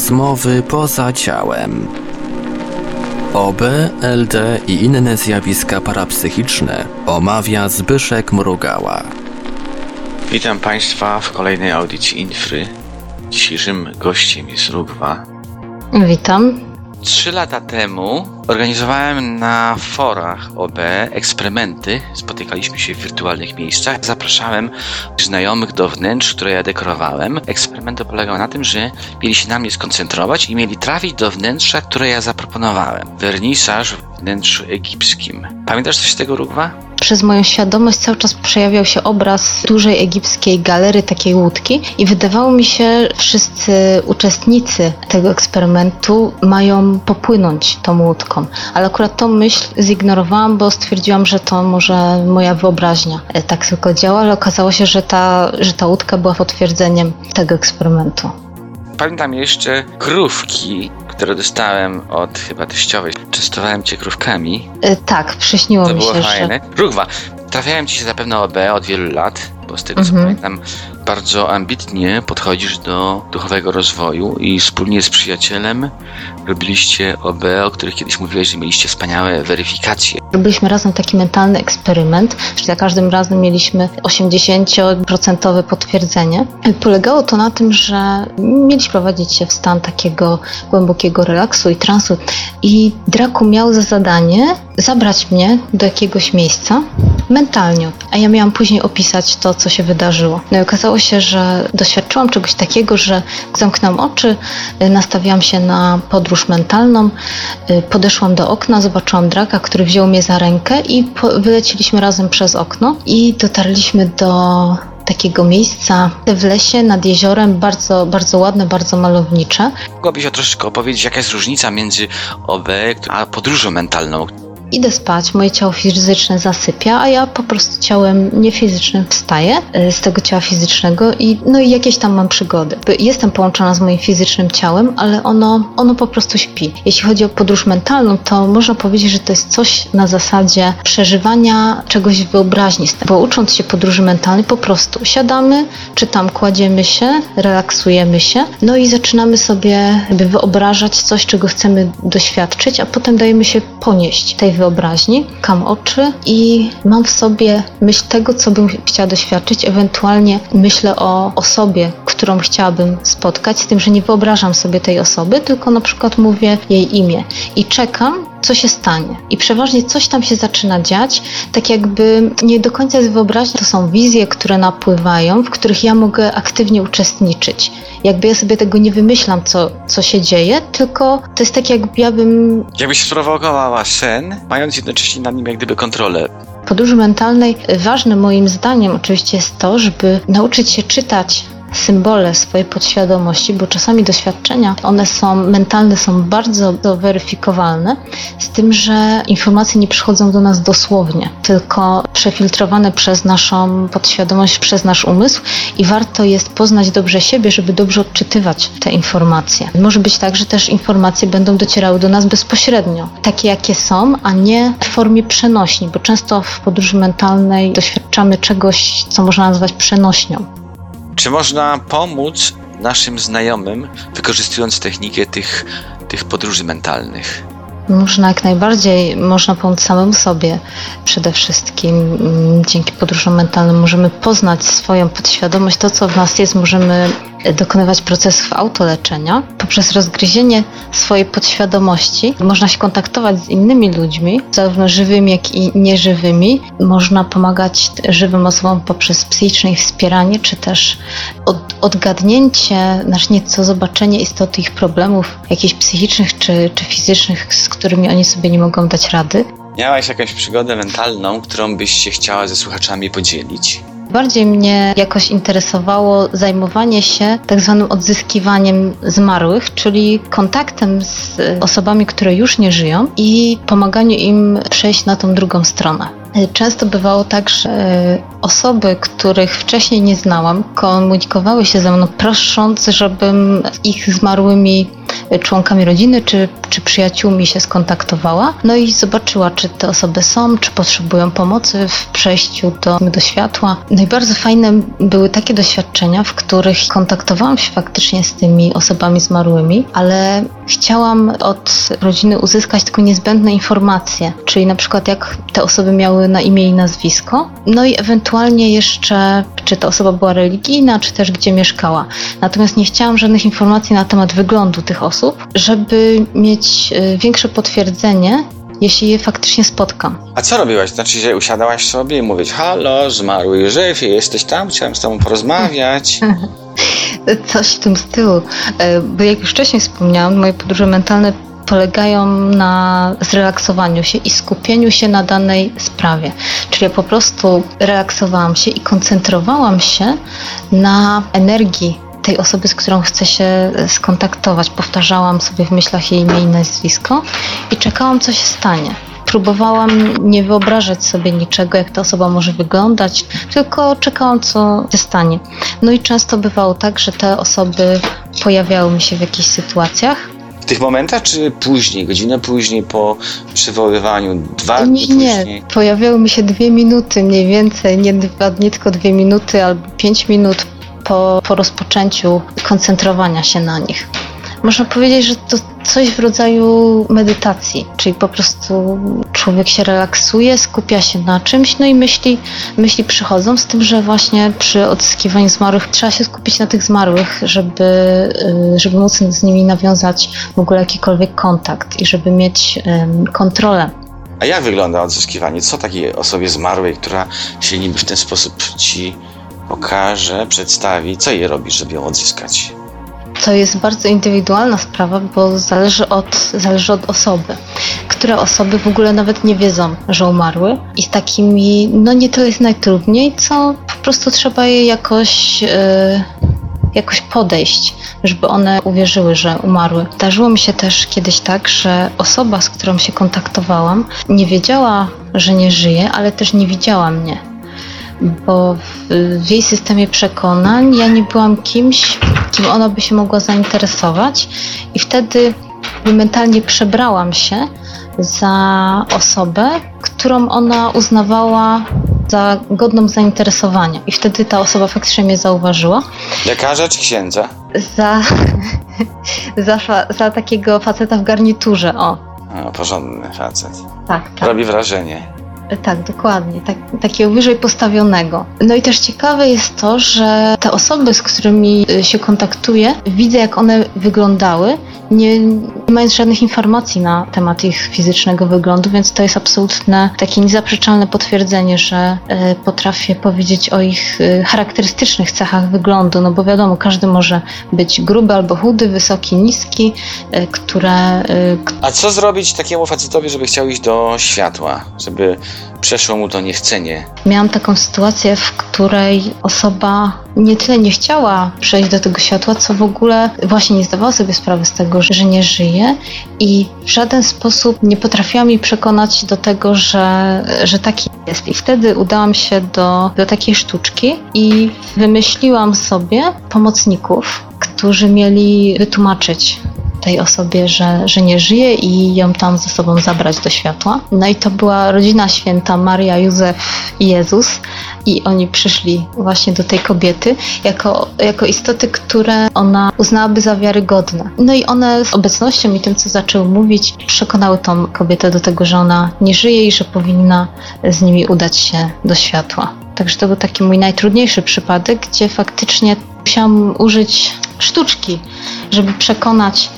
Rozmowy poza ciałem. OB, LD i inne zjawiska parapsychiczne omawia Zbyszek Mrugała. Witam Państwa w kolejnej audycji Infry. Dzisiejszym gościem jest Rugwa. Witam. Trzy lata temu organizowałem na forach OB eksperymenty. Spotykaliśmy się w wirtualnych miejscach. Zapraszałem znajomych do wnętrz, które ja dekorowałem. Eksperyment polegał na tym, że mieli się na mnie skoncentrować i mieli trafić do wnętrza, które ja zaproponowałem. Wernisaż w wnętrzu egipskim. Pamiętasz coś z tego, Rugwa? Przez moją świadomość cały czas przejawiał się obraz dużej egipskiej galery, takiej łódki i wydawało mi się, wszyscy uczestnicy tego eksperymentu mają popłynąć tą łódką. Ale akurat tą myśl zignorowałam, bo stwierdziłam, że to może moja wyobraźnia e, tak tylko działa, ale okazało się, że ta, że ta łódka była potwierdzeniem tego eksperymentu. Pamiętam jeszcze krówki, które dostałem od chyba teściowej. Częstowałem cię krówkami. E, tak, przyśniło To mi było się, fajne. że... Rugwa, trafiałem ci się zapewne OB od wielu lat, bo z tego co Mhm. pamiętam, bardzo ambitnie podchodzisz do duchowego rozwoju i wspólnie z przyjacielem robiliście OB, o których kiedyś mówiłeś, że mieliście wspaniałe weryfikacje. Robiliśmy razem taki mentalny eksperyment, że za każdym razem mieliśmy 80% potwierdzenie. Polegało to na tym, że mieliśmy prowadzić się w stan takiego głębokiego relaksu i transu i Draku miał za zadanie zabrać mnie do jakiegoś miejsca mentalnie, a ja miałam później opisać to, co się wydarzyło. No i okazało się, że doświadczyłam czegoś takiego, że zamknęłam oczy, y, nastawiłam się na podróż mentalną, y, podeszłam do okna, zobaczyłam Draka, który wziął mnie za rękę i wyleciliśmy razem przez okno i dotarliśmy do takiego miejsca w lesie nad jeziorem, bardzo, bardzo ładne, bardzo malownicze. Mogłabyś o troszeczkę opowiedzieć, jaka jest różnica między OB a podróżą mentalną? Idę spać, moje ciało fizyczne zasypia, a ja po prostu ciałem niefizycznym wstaję y, z tego ciała fizycznego i no i jakieś tam mam przygody. Jestem połączona z moim fizycznym ciałem, ale ono, ono po prostu śpi. Jeśli chodzi o podróż mentalną, to można powiedzieć, że to jest coś na zasadzie przeżywania czegoś w wyobraźni. Bo ucząc się podróży mentalnej, po prostu siadamy, czy tam kładziemy się, relaksujemy się, no i zaczynamy sobie wyobrażać coś, czego chcemy doświadczyć, a potem dajemy się ponieść tej wyobraźni, kam oczy i mam w sobie myśl tego, co bym chciała doświadczyć, ewentualnie myślę o osobie, którą chciałabym spotkać, z tym, że nie wyobrażam sobie tej osoby, tylko na przykład mówię jej imię i czekam, co się stanie. I przeważnie coś tam się zaczyna dziać, tak jakby nie do końca jest wyobraźnia, to są wizje, które napływają, w których ja mogę aktywnie uczestniczyć. Jakby ja sobie tego nie wymyślam, co, co się dzieje, tylko to jest tak, jakby ja bym Jakbyś sprowokowała sen, mając jednocześnie nad nim jak gdyby kontrolę. Podróży mentalnej ważne moim zdaniem oczywiście jest to, żeby nauczyć się czytać symbole swojej podświadomości, bo czasami doświadczenia, one są mentalne, są bardzo weryfikowalne, z tym, że informacje nie przychodzą do nas dosłownie, tylko przefiltrowane przez naszą podświadomość, przez nasz umysł i warto jest poznać dobrze siebie, żeby dobrze odczytywać te informacje. Może być tak, że też informacje będą docierały do nas bezpośrednio, takie jakie są, a nie w formie przenośni, bo często w podróży mentalnej doświadczamy czegoś, co można nazwać przenośnią. Czy można pomóc naszym znajomym, wykorzystując technikę tych, tych podróży mentalnych? Można jak najbardziej, można pomóc samemu sobie przede wszystkim. Mm, Dzięki podróżom mentalnym możemy poznać swoją podświadomość, to co w nas jest, możemy dokonywać procesów autoleczenia. Poprzez rozgryzienie swojej podświadomości można się kontaktować z innymi ludźmi, zarówno żywymi, jak i nieżywymi. Można pomagać żywym osobom poprzez psychiczne ich wspieranie, czy też od, odgadnięcie, znaczy nieco zobaczenie istoty ich problemów, jakichś psychicznych czy, czy fizycznych, z którymi oni sobie nie mogą dać rady. Miałaś jakąś przygodę mentalną, którą byś się chciała ze słuchaczami podzielić? Bardziej mnie jakoś interesowało zajmowanie się tak zwanym odzyskiwaniem zmarłych, czyli kontaktem z osobami, które już nie żyją i pomaganiu im przejść na tą drugą stronę. Często bywało tak, że osoby, których wcześniej nie znałam, komunikowały się ze mną, prosząc, żebym z ich zmarłymi członkami rodziny czy czy przyjaciółmi się skontaktowała, no i zobaczyła, czy te osoby są, czy potrzebują pomocy w przejściu do, do światła. No i bardzo fajne były takie doświadczenia, w których kontaktowałam się faktycznie z tymi osobami zmarłymi, ale chciałam od rodziny uzyskać tylko niezbędne informacje, czyli na przykład jak te osoby miały na imię i nazwisko, no i ewentualnie jeszcze, czy ta osoba była religijna, czy też gdzie mieszkała. Natomiast nie chciałam żadnych informacji na temat wyglądu tych osób, żeby mieć y, większe potwierdzenie, jeśli je faktycznie spotkam. A co robiłaś? Znaczy, że usiadałaś sobie i mówić, halo, zmarły żyw, jesteś tam, chciałem z tobą porozmawiać. Coś w tym stylu. E, Bo jak już wcześniej wspomniałam, moje podróże mentalne polegają na zrelaksowaniu się i skupieniu się na danej sprawie. Czyli ja po prostu relaksowałam się i koncentrowałam się na energii tej osoby, z którą chcę się e, skontaktować. Powtarzałam sobie w myślach jej imię i nazwisko i czekałam, co się stanie. Próbowałam nie wyobrażać sobie niczego, jak ta osoba może wyglądać, tylko czekałam, co się stanie. No i często bywało tak, że te osoby pojawiały mi się w jakichś sytuacjach, W tych momentach, czy później, godzinę później po przywoływaniu, dwa dni nie, nie, później? pojawiały mi się dwie minuty mniej więcej, nie, dwa, nie tylko dwie minuty albo pięć minut po, po rozpoczęciu koncentrowania się na nich. Można powiedzieć, że to coś w rodzaju medytacji, czyli po prostu człowiek się relaksuje, skupia się na czymś, no i myśli, myśli przychodzą, z tym, że właśnie przy odzyskiwaniu zmarłych trzeba się skupić na tych zmarłych, żeby, y, żeby móc z nimi nawiązać w ogóle jakikolwiek kontakt i żeby mieć ym, kontrolę A jak wygląda odzyskiwanie? Co takiej osobie zmarłej, która się niby w ten sposób ci pokaże, przedstawi, co jej robisz, żeby ją odzyskać? To jest bardzo indywidualna sprawa, bo zależy od, zależy od osoby. Które osoby w ogóle nawet nie wiedzą, że umarły i z takimi, no nie to jest najtrudniej, co po prostu trzeba je jakoś, e, jakoś podejść, żeby one uwierzyły, że umarły. Zdarzyło mi się też kiedyś tak, że osoba, z którą się kontaktowałam, nie wiedziała, że nie żyje, ale też nie widziała mnie bo w, w jej systemie przekonań ja nie byłam kimś, kim ona by się mogła zainteresować i wtedy mentalnie przebrałam się za osobę, którą ona uznawała za godną zainteresowania. I wtedy ta osoba faktycznie mnie zauważyła. Lekarza czy księdza? Za, za, fa, za takiego faceta w garniturze, o. A, porządny facet. Tak, tak. Robi wrażenie. Tak, dokładnie, tak, takiego wyżej postawionego. No i też ciekawe jest to, że te osoby, z którymi y, się kontaktuję, widzę jak one wyglądały, nie, nie mając żadnych informacji na temat ich fizycznego wyglądu, więc to jest absolutne takie niezaprzeczalne potwierdzenie, że y, potrafię powiedzieć o ich y, charakterystycznych cechach wyglądu, no bo wiadomo, każdy może być gruby albo chudy, wysoki, niski, y, które, A co zrobić takiemu facetowi, żeby chciał iść do światła? Żeby przeszło mu to niechcenie? Miałam taką sytuację, w której osoba nie tyle nie chciała przejść do tego światła, co w ogóle właśnie nie zdawała sobie sprawy z tego, że nie żyje i w żaden sposób nie potrafiła mi przekonać do tego, że, że taki jest. I wtedy udałam się do, do takiej sztuczki i wymyśliłam sobie pomocników, którzy mieli wytłumaczyć tej osobie, że, że nie żyje i ją tam ze sobą zabrać do światła. No i to była rodzina święta Maria, Józef i Jezus i oni przyszli właśnie do tej kobiety jako, jako istoty, które ona uznałaby za wiarygodne. No i one z obecnością i tym, co zaczęły mówić, przekonały tą kobietę do tego, że ona nie żyje i że powinna z nimi udać się do światła. Także to był taki mój najtrudniejszy przypadek, gdzie faktycznie musiałam użyć sztuczki, żeby przekonać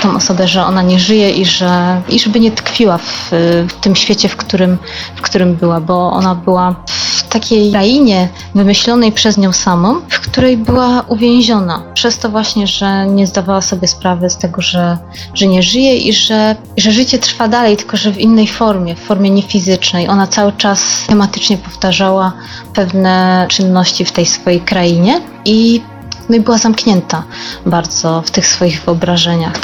tą osobę, że ona nie żyje i, że, i żeby nie tkwiła w, w tym świecie, w którym, w którym była, bo ona była w takiej krainie wymyślonej przez nią samą, w której była uwięziona. Przez to właśnie, że nie zdawała sobie sprawy z tego, że, że nie żyje i że, że życie trwa dalej, tylko że w innej formie, w formie niefizycznej. Ona cały czas tematycznie powtarzała pewne czynności w tej swojej krainie i no i była zamknięta bardzo w tych swoich wyobrażeniach.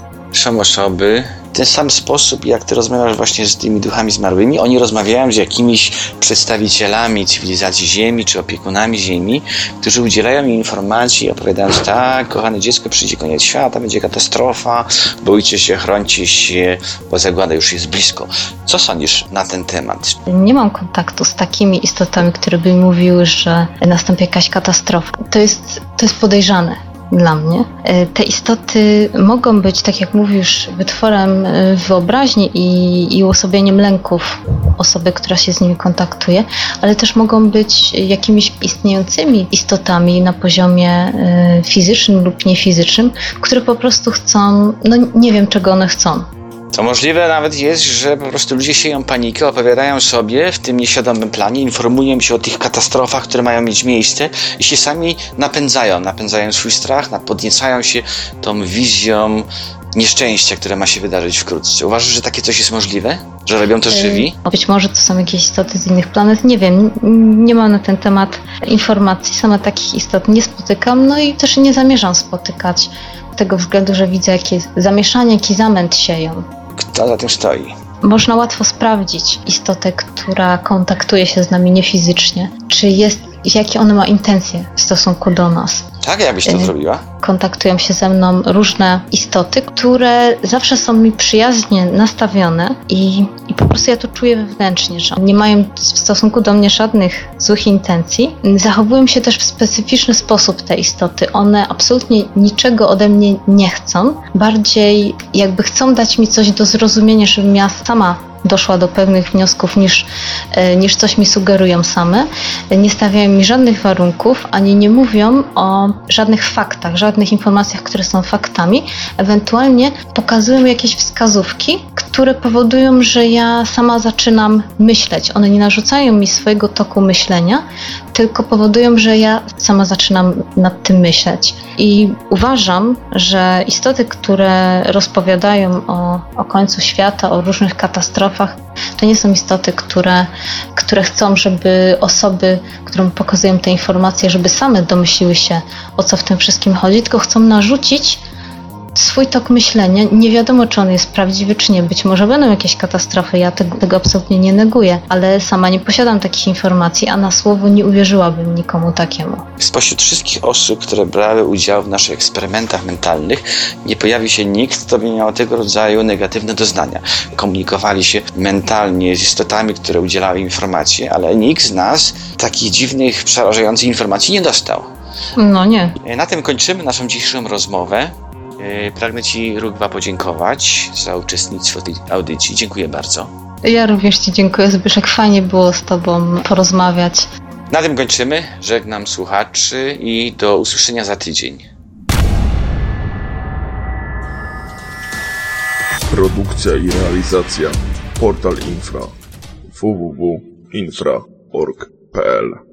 Osoby, w ten sam sposób, jak ty rozmawiasz właśnie z tymi duchami zmarłymi, oni rozmawiają z jakimiś przedstawicielami cywilizacji Ziemi, czy opiekunami Ziemi, którzy udzielają im informacji, opowiadając, tak, kochane dziecko, przyjdzie koniec świata, będzie katastrofa, bójcie się, chrońcie się, bo zagłada już jest blisko. Co sądzisz na ten temat? Nie mam kontaktu z takimi istotami, które by mówiły, że nastąpi jakaś katastrofa. To jest, to jest podejrzane dla mnie. E, te istoty mogą być, tak jak mówisz, wytworem e, wyobraźni i, i uosobieniem lęków osoby, która się z nimi kontaktuje, ale też mogą być jakimiś istniejącymi istotami na poziomie e, fizycznym lub niefizycznym, które po prostu chcą, no nie wiem czego one chcą. To możliwe nawet jest, że po prostu ludzie sieją panikę, opowiadają sobie w tym nieświadomym planie, informują się o tych katastrofach, które mają mieć miejsce i się sami napędzają, napędzają swój strach, podniecają się tą wizją nieszczęścia, które ma się wydarzyć wkrótce. Uważasz, że takie coś jest możliwe? Że robią to żywi? Być może to są jakieś istoty z innych planet, nie wiem. Nie mam na ten temat informacji. Sama takich istot nie spotykam, no i też nie zamierzam spotykać. Z tego względu, że widzę, jakie zamieszanie, jaki zamęt sieją. Kto za tym stoi? Można łatwo sprawdzić istotę, która kontaktuje się z nami niefizycznie, czy jest, jakie ona ma intencje w stosunku do nas. Tak, jakbyś to y, zrobiła? Kontaktują się ze mną różne istoty, które zawsze są mi przyjaźnie nastawione i po prostu ja to czuję wewnętrznie, że nie mają w stosunku do mnie żadnych złych intencji. Zachowują się też w specyficzny sposób te istoty. One absolutnie niczego ode mnie nie chcą. Bardziej jakby chcą dać mi coś do zrozumienia, żebym ja sama doszła do pewnych wniosków niż, e, niż coś mi sugerują same. Nie stawiają mi żadnych warunków, ani nie mówią o żadnych faktach, żadnych informacjach, które są faktami. Ewentualnie pokazują jakieś wskazówki, które powodują, że ja sama zaczynam myśleć. One nie narzucają mi swojego toku myślenia, tylko powodują, że ja sama zaczynam nad tym myśleć. I uważam, że istoty, które rozpowiadają o, o końcu świata, o różnych katastrofach, to nie są istoty, które, które chcą, żeby osoby, którym pokazują te informacje, żeby same domyśliły się, o co w tym wszystkim chodzi, tylko chcą narzucić swój tok myślenia. Nie wiadomo, czy on jest prawdziwy, czy nie. Być może będą jakieś katastrofy, ja tego, tego, absolutnie nie neguję, ale sama nie posiadam takich informacji, a na słowo nie uwierzyłabym nikomu takiemu. Spośród wszystkich osób, które brały udział w naszych eksperymentach mentalnych, nie pojawił się nikt, kto by miał tego rodzaju negatywne doznania. Komunikowali się mentalnie z istotami, które udzielały informacji, ale nikt z nas takich dziwnych, przerażających informacji nie dostał. No nie. Na tym kończymy naszą dzisiejszą rozmowę. E, pragnę Ci, Rugwa, podziękować za uczestnictwo w tej audycji. Dziękuję bardzo. Ja również Ci dziękuję, Zbyszek. Fajnie było z Tobą porozmawiać. Na tym kończymy. Żegnam słuchaczy i do usłyszenia za tydzień. Produkcja i realizacja Portal Infra www.infra.org.pl